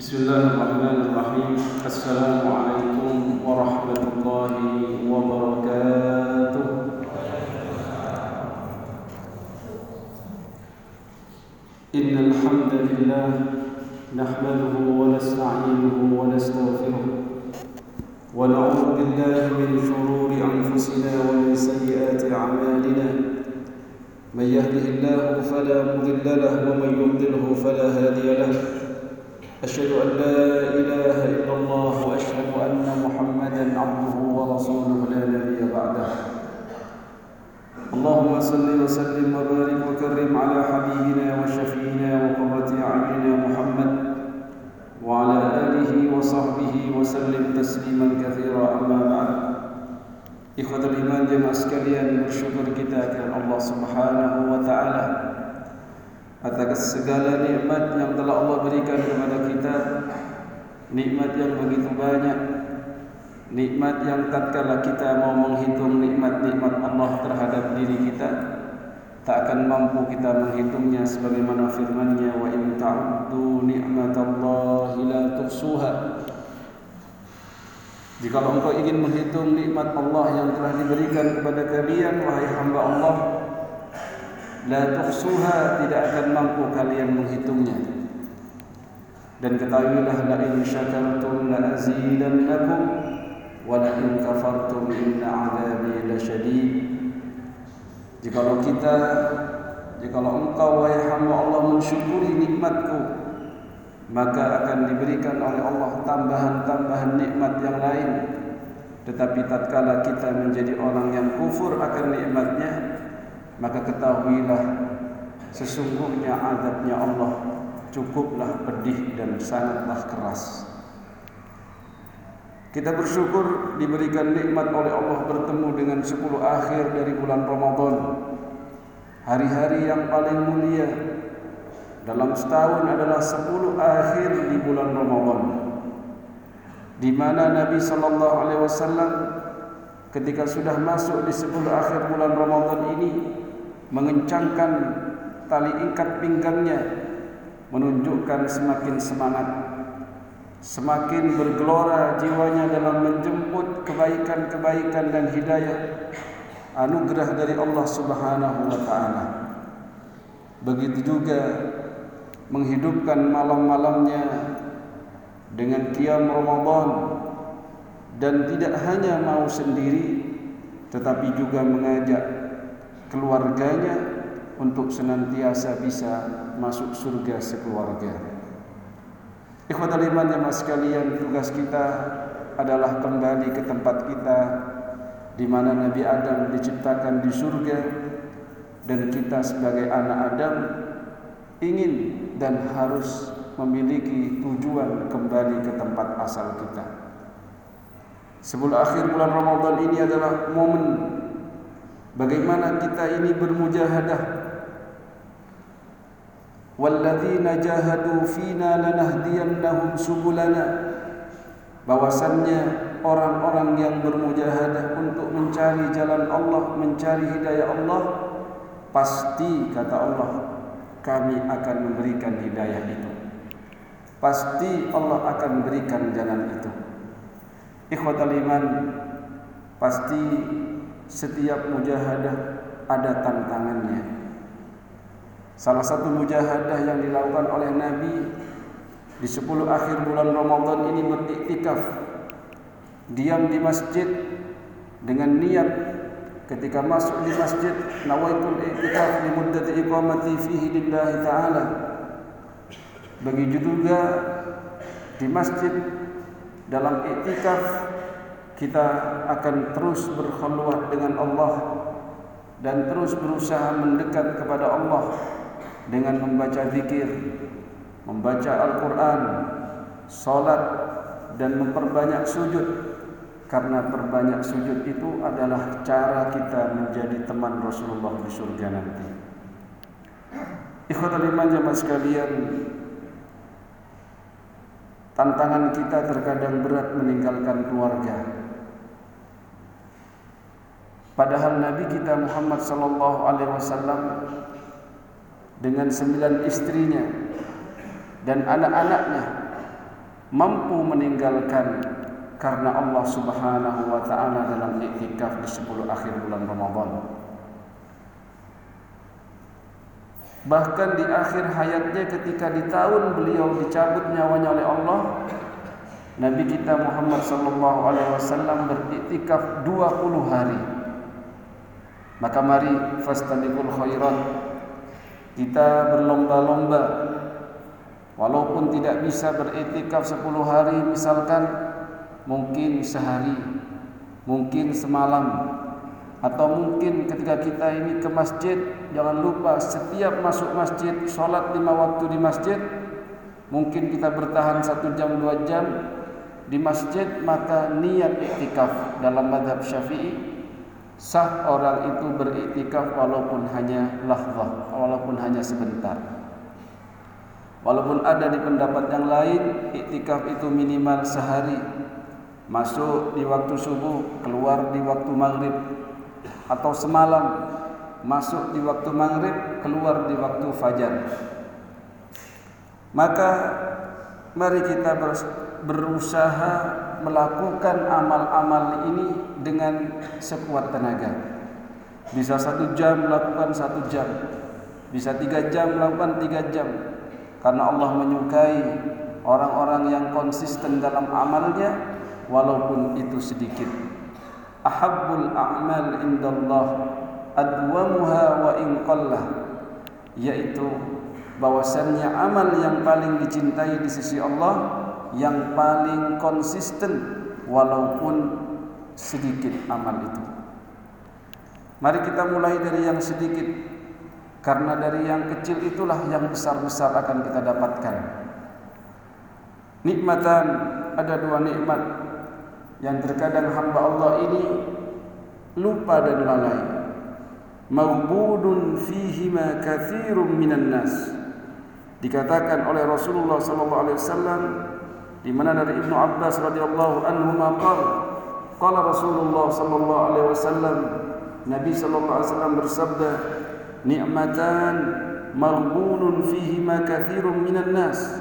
بسم الله الرحمن الرحيم. السلام عليكم ورحمة الله وبركاته. إن الحمد لله نحمده ونستعينه ونستغفره. ونعوذ بالله من شرور أنفسنا ومن سيئات أعمالنا. من يهده الله فلا مضل له ومن يضلله فلا هادي له. أشهد أن لا إله إلا الله وأشهد أن محمدا عبده ورسوله لا نبي بعده. اللهم صل وسلم وبارك وكرم على حبيبنا وشفينا وقرة أعيننا محمد وعلى آله وصحبه وسلم تسليما كثيرا. أما بعد إخوة الإيمان جمع sekalian bersyukur Allah Subhanahu wa taala atas segala nikmat yang telah Allah berikan kepada kita. Nikmat yang begitu banyak. Nikmat yang tatkala kita mau menghitung nikmat-nikmat Allah terhadap diri kita tak akan mampu kita menghitungnya sebagaimana firman-Nya wa in ta'uddu ni'matallahi la tuhsuha. Jika engkau ingin menghitung nikmat Allah yang telah diberikan kepada kalian wahai hamba Allah la tuhsuha tidak akan mampu kalian menghitungnya. Dan ketahuilah la in syakartum la azidannakum wa la in kafartum inna adzabi lasyadid jikalau kita jikalau engkau wahai hamba Allah mensyukuri nikmatku maka akan diberikan oleh Allah tambahan-tambahan nikmat yang lain. Tetapi tatkala kita menjadi orang yang kufur akan nikmatnya maka ketahuilah sesungguhnya azabnya Allah cukuplah pedih dan sangatlah keras. Kita bersyukur diberikan nikmat oleh Allah bertemu dengan 10 akhir dari bulan Ramadan. Hari-hari yang paling mulia dalam setahun adalah 10 akhir di bulan Ramadan. Di mana Nabi sallallahu alaihi wasallam ketika sudah masuk di 10 akhir bulan Ramadan ini mengencangkan tali ikat pinggangnya menunjukkan semakin semangat semakin bergelora jiwanya dalam menjemput kebaikan-kebaikan dan hidayah anugerah dari Allah Subhanahu wa taala. Begitu juga menghidupkan malam-malamnya dengan qiyam Ramadan dan tidak hanya mau sendiri tetapi juga mengajak keluarganya untuk senantiasa bisa masuk surga sekeluarga. Ikhwatul iman jemaah sekalian, tugas kita adalah kembali ke tempat kita di mana Nabi Adam diciptakan di surga dan kita sebagai anak Adam ingin dan harus memiliki tujuan kembali ke tempat asal kita. Sebelum akhir bulan Ramadan ini adalah momen bagaimana kita ini bermujahadah. Walladzina jahadu fina lanahdiyannahum subulana. Bahwasannya orang-orang yang bermujahadah untuk mencari jalan Allah, mencari hidayah Allah, pasti kata Allah kami akan memberikan hidayah itu. Pasti Allah akan berikan jalan itu. Ikhwatal iman, pasti setiap mujahadah ada tantangannya. Salah satu mujahadah yang dilakukan oleh Nabi di 10 akhir bulan Ramadan ini beriktikaf. Diam di masjid dengan niat ketika masuk di masjid nawaitul i'tikaf li muddati iqamati fihi lillahi ta'ala. Begitu juga di masjid dalam i'tikaf kita akan terus berkhulwat dengan Allah dan terus berusaha mendekat kepada Allah dengan membaca zikir, membaca Al-Qur'an, salat dan memperbanyak sujud karena perbanyak sujud itu adalah cara kita menjadi teman Rasulullah di surga nanti. Ikhwatul iman jamaah sekalian, tantangan kita terkadang berat meninggalkan keluarga. Padahal Nabi kita Muhammad sallallahu alaihi wasallam dengan sembilan istrinya dan anak-anaknya mampu meninggalkan karena Allah Subhanahu wa taala dalam iktikaf di 10 akhir bulan Ramadan. Bahkan di akhir hayatnya ketika di tahun beliau dicabut nyawanya oleh Allah, Nabi kita Muhammad sallallahu alaihi wasallam beriktikaf 20 hari. Maka mari fastabiqul khairat. Kita berlomba-lomba walaupun tidak bisa beriktikaf 10 hari misalkan mungkin sehari, mungkin semalam, atau mungkin ketika kita ini ke masjid jangan lupa setiap masuk masjid sholat lima waktu di masjid mungkin kita bertahan satu jam dua jam di masjid maka niat iktikaf dalam madhab syafi'i sah orang itu beriktikaf walaupun hanya lahzah walaupun hanya sebentar. Walaupun ada di pendapat yang lain iktikaf itu minimal sehari. Masuk di waktu subuh keluar di waktu maghrib atau semalam. Masuk di waktu maghrib keluar di waktu fajar. Maka mari kita berusaha melakukan amal-amal ini dengan sekuat tenaga. Bisa satu jam melakukan satu jam. Bisa tiga jam melakukan tiga jam. Karena Allah menyukai orang-orang yang konsisten dalam amalnya walaupun itu sedikit. Ahabbul a'mal indallah adwamuha wa in qallah. Yaitu bahwasannya amal yang paling dicintai di sisi Allah yang paling konsisten walaupun sedikit amal itu. Mari kita mulai dari yang sedikit karena dari yang kecil itulah yang besar-besar akan kita dapatkan. Nikmatan ada dua nikmat. Yang terkadang hamba Allah ini lupa dan lalai. Maubudun fihi ma kathirun minan nas. Dikatakan oleh Rasulullah sallallahu alaihi wasallam di mana dari Ibnu Abbas radhiyallahu anhu maqal qala Rasulullah sallallahu alaihi wasallam Nabi sallallahu alaihi wasallam bersabda ni'matan maghbunun fihi ma kathirun minan nas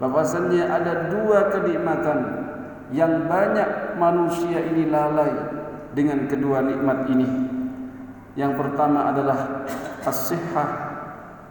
bahwasanya ada dua kenikmatan yang banyak manusia ini lalai dengan kedua nikmat ini. Yang pertama adalah as-sihhah,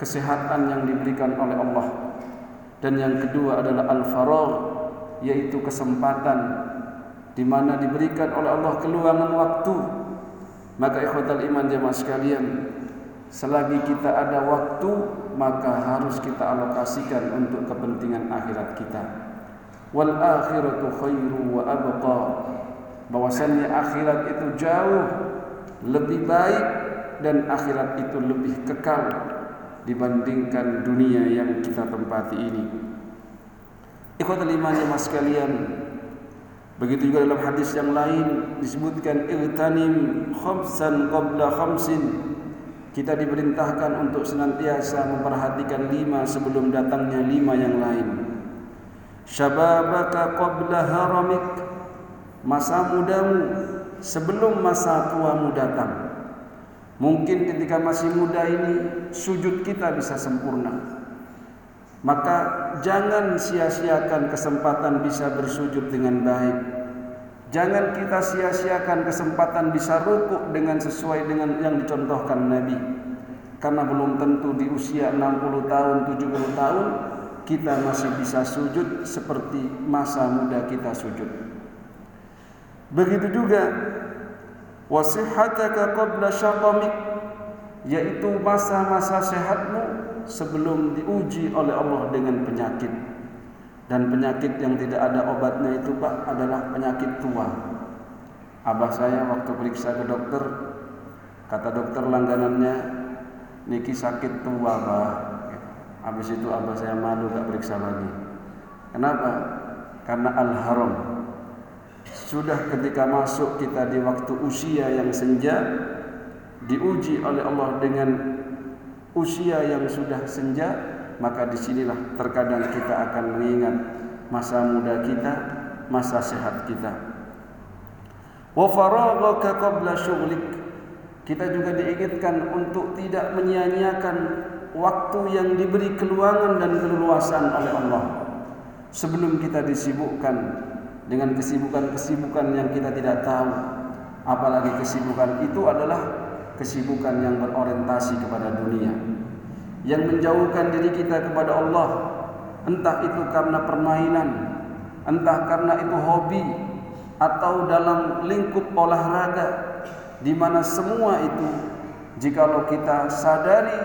kesehatan yang diberikan oleh Allah. Dan yang kedua adalah al-faragh, yaitu kesempatan di mana diberikan oleh Allah keluangan waktu. Maka ikhwatal iman jemaah sekalian, selagi kita ada waktu, maka harus kita alokasikan untuk kepentingan akhirat kita wal akhiratu khairu wa abqa bahwasannya akhirat itu jauh lebih baik dan akhirat itu lebih kekal dibandingkan dunia yang kita tempati ini. Ikhwatul iman mas sekalian, begitu juga dalam hadis yang lain disebutkan iltanim khamsan qabla khamsin. Kita diperintahkan untuk senantiasa memperhatikan lima sebelum datangnya lima yang lain. Syababaka qabla haramik. Masa mudamu sebelum masa tuamu datang. Mungkin ketika masih muda ini sujud kita bisa sempurna maka jangan sia-siakan kesempatan bisa bersujud dengan baik jangan kita sia-siakan kesempatan bisa rukuk dengan sesuai dengan yang dicontohkan Nabi karena belum tentu di usia 60 tahun 70 tahun kita masih bisa sujud seperti masa muda kita sujud. Begitu juga wasihataka qabla syaqamik yaitu masa-masa sehatmu sebelum diuji oleh Allah dengan penyakit. Dan penyakit yang tidak ada obatnya itu Pak adalah penyakit tua. Abah saya waktu periksa ke dokter kata dokter langganannya niki sakit tua Pak Habis itu abah saya malu gak periksa lagi. Kenapa? Karena al-haram. Sudah ketika masuk kita di waktu usia yang senja, diuji oleh Allah dengan usia yang sudah senja, maka di sinilah terkadang kita akan mengingat masa muda kita, masa sehat kita. Wa faraghaka qabla syughlik. Kita juga diingatkan untuk tidak menyia-nyiakan waktu yang diberi keluangan dan keleluasan oleh Allah. sebelum kita disibukkan dengan kesibukan-kesibukan yang kita tidak tahu apalagi kesibukan itu adalah kesibukan yang berorientasi kepada dunia yang menjauhkan diri kita kepada Allah. Entah itu karena permainan entah karena itu hobi atau dalam lingkup olahraga di mana semua itu jikalau kita sadari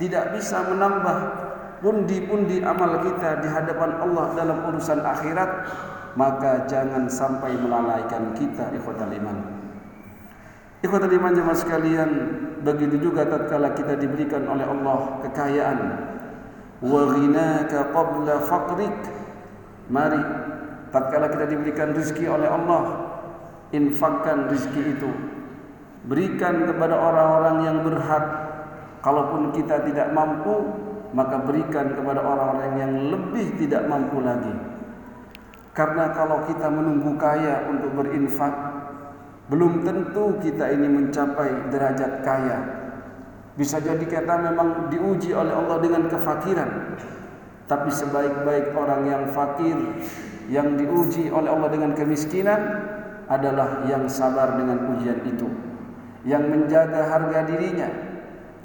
tidak bisa menambah pundi-pundi amal kita di hadapan Allah dalam urusan akhirat maka jangan sampai melalaikan kita ikhwatal iman ikhwatal iman jemaah sekalian begitu juga tatkala kita diberikan oleh Allah kekayaan. Wa ghinaka qabla faqrik. Mari tatkala kita diberikan rezeki oleh Allah infakkan rezeki itu. Berikan kepada orang-orang yang berhak. Kalaupun kita tidak mampu maka berikan kepada orang-orang yang lebih tidak mampu lagi. Karena kalau kita menunggu kaya untuk berinfak belum tentu kita ini mencapai derajat kaya. Bisa jadi kita memang diuji oleh Allah dengan kefakiran. Tapi sebaik-baik orang yang fakir yang diuji oleh Allah dengan kemiskinan adalah yang sabar dengan ujian itu. Yang menjaga harga dirinya,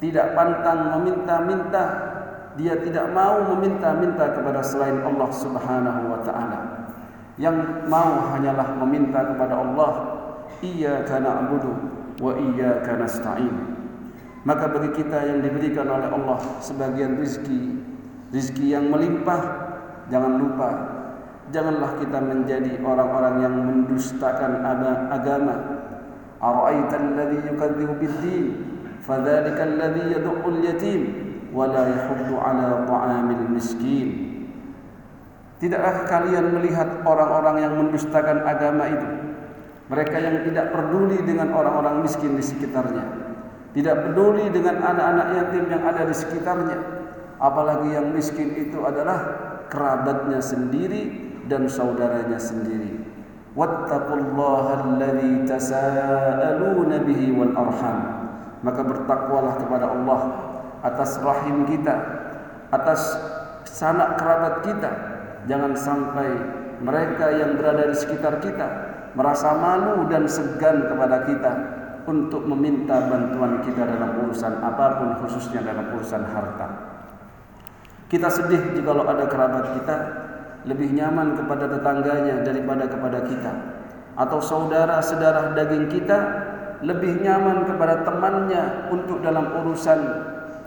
tidak pantang meminta-minta, dia tidak mau meminta-minta kepada selain Allah Subhanahu wa taala. Yang mau hanyalah meminta kepada Allah iyyaka na'budu wa iyyaka nasta'in. Maka bagi kita yang diberikan oleh Allah sebagian rizki rizki yang melimpah jangan lupa janganlah kita menjadi orang-orang yang mendustakan agama. Ara'aita alladhi yukadzibu bid-din fadzalika alladhi yad'u al-yatim wa la yahuddu ala ta'amil miskin. Tidakkah kalian melihat orang-orang yang mendustakan agama itu mereka yang tidak peduli dengan orang-orang miskin di sekitarnya, tidak peduli dengan anak-anak yatim yang ada di sekitarnya, apalagi yang miskin itu adalah kerabatnya sendiri dan saudaranya sendiri. Bihi wal arham. Maka bertakwalah kepada Allah atas rahim kita, atas sanak kerabat kita. Jangan sampai mereka yang berada di sekitar kita merasa malu dan segan kepada kita untuk meminta bantuan kita dalam urusan apa pun khususnya dalam urusan harta. Kita sedih jika ada kerabat kita lebih nyaman kepada tetangganya daripada kepada kita atau saudara sedarah daging kita lebih nyaman kepada temannya untuk dalam urusan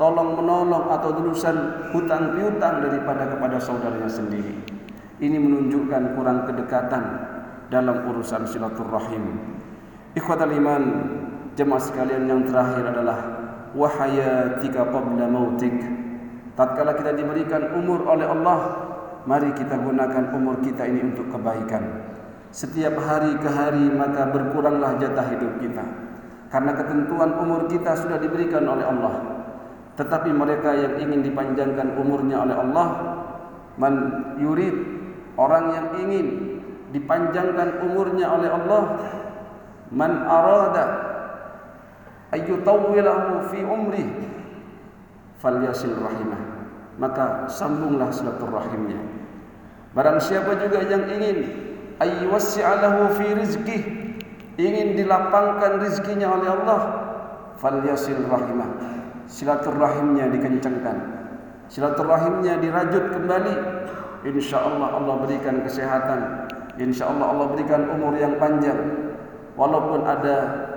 tolong menolong atau urusan hutang piutang daripada kepada saudaranya sendiri. Ini menunjukkan kurang kedekatan dalam urusan silaturahim. Ikhwatal iman, jemaah sekalian yang terakhir adalah wahayatika qabla mautik. Tatkala kita diberikan umur oleh Allah, mari kita gunakan umur kita ini untuk kebaikan. Setiap hari ke hari maka berkuranglah jatah hidup kita. Karena ketentuan umur kita sudah diberikan oleh Allah. Tetapi mereka yang ingin dipanjangkan umurnya oleh Allah, man yurid, orang yang ingin dipanjangkan umurnya oleh Allah. Man arada ayyutawwilahu fi umri falyasil rahimah. Maka sambunglah silaturahimnya. Barang siapa juga yang ingin ayyuwassi'alahu fi rizqih ingin dilapangkan rizkinya oleh Allah falyasil rahimah. Silaturahimnya dikencangkan. Silaturahimnya dirajut kembali. Insyaallah Allah berikan kesehatan Insya Allah Allah berikan umur yang panjang. Walaupun ada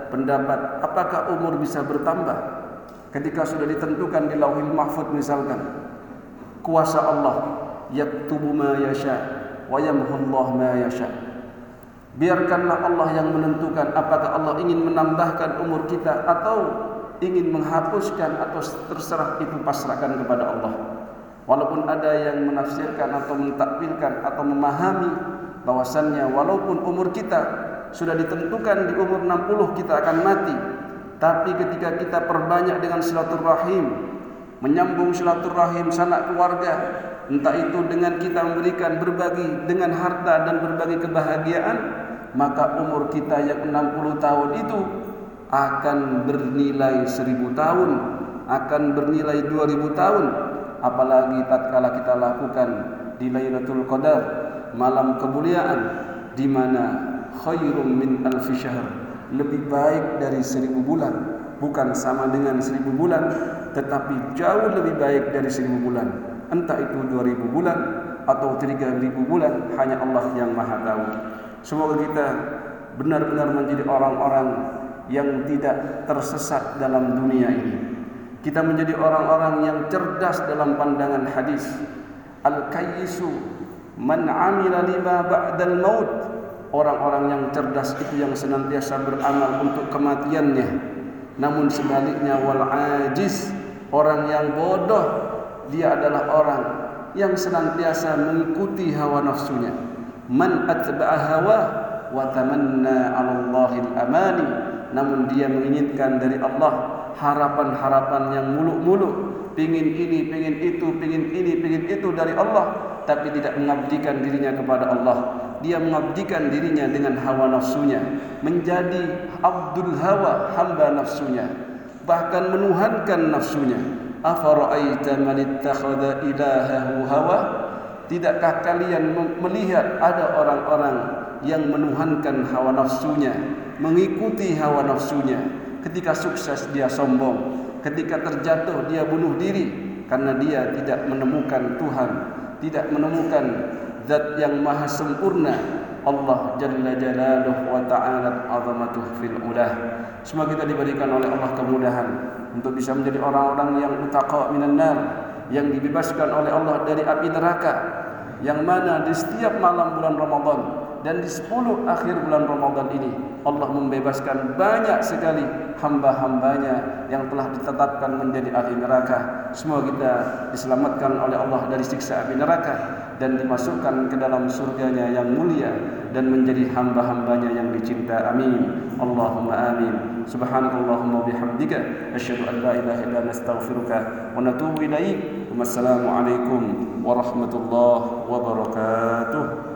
pendapat Apakah umur bisa bertambah? Ketika sudah ditentukan di lauhil mahfud misalkan Kuasa Allah Yaktubu ma yasha Wa yamhullah ma yasha. Biarkanlah Allah yang menentukan Apakah Allah ingin menambahkan umur kita Atau ingin menghapuskan Atau terserah itu pasrahkan kepada Allah. Walaupun ada yang menafsirkan atau mentakwilkan atau memahami bahwasannya walaupun umur kita sudah ditentukan di umur 60 kita akan mati tapi ketika kita perbanyak dengan silaturahim menyambung silaturahim sanak keluarga entah itu dengan kita memberikan berbagi dengan harta dan berbagi kebahagiaan maka umur kita yang 60 tahun itu akan bernilai 1000 tahun akan bernilai 2000 tahun. Apalagi tatkala kita lakukan di Lailatul Qadar, malam kemuliaan di mana khairum min alfi syahr, lebih baik dari seribu bulan, bukan sama dengan seribu bulan, tetapi jauh lebih baik dari seribu bulan. Entah itu dua ribu bulan atau tiga ribu bulan, hanya Allah yang maha tahu. Semoga kita benar-benar menjadi orang-orang yang tidak tersesat dalam dunia ini. Kita menjadi orang-orang yang cerdas dalam pandangan hadis. Al-kayyisu man amila lima ba'dal maut. Orang-orang yang cerdas itu yang senantiasa beramal untuk kematiannya. Namun sebaliknya wal ajiz, orang yang bodoh dia adalah orang yang senantiasa mengikuti hawa nafsunya. Man atba'a hawa wa tamanna 'ala amani namun dia menginginkan dari Allah harapan-harapan yang muluk-muluk pingin ini, pingin itu, pingin ini, pingin itu dari Allah tapi tidak mengabdikan dirinya kepada Allah. Dia mengabdikan dirinya dengan hawa nafsunya menjadi abdul hawa hamba nafsunya bahkan menuhankan nafsunya. Afara'aita man ittakhadha ilahahu hawa? Tidakkah kalian melihat ada orang-orang yang menuhankan hawa nafsunya, mengikuti hawa nafsunya. Ketika sukses dia sombong, ketika terjatuh dia bunuh diri karena dia tidak menemukan Tuhan, tidak menemukan zat yang maha sempurna Allah Jalla Jalaluh wa Ta'ala azamatuh fil ulah. Semoga kita diberikan oleh Allah kemudahan untuk bisa menjadi orang-orang yang utaqa minan nar, yang dibebaskan oleh Allah dari api neraka, yang mana di setiap malam bulan Ramadan dan di 10 akhir bulan Ramadan ini Allah membebaskan banyak sekali hamba-hambanya yang telah ditetapkan menjadi ahli neraka. Semoga kita diselamatkan oleh Allah dari siksa api neraka dan dimasukkan ke dalam surganya yang mulia dan menjadi hamba-hambanya yang dicinta. Amin. Allahumma amin. Subhanakallahumma bihamdika asyhadu an la ilaha illa anta astaghfiruka wa natubu ilaik. Wassalamu alaikum warahmatullahi wabarakatuh.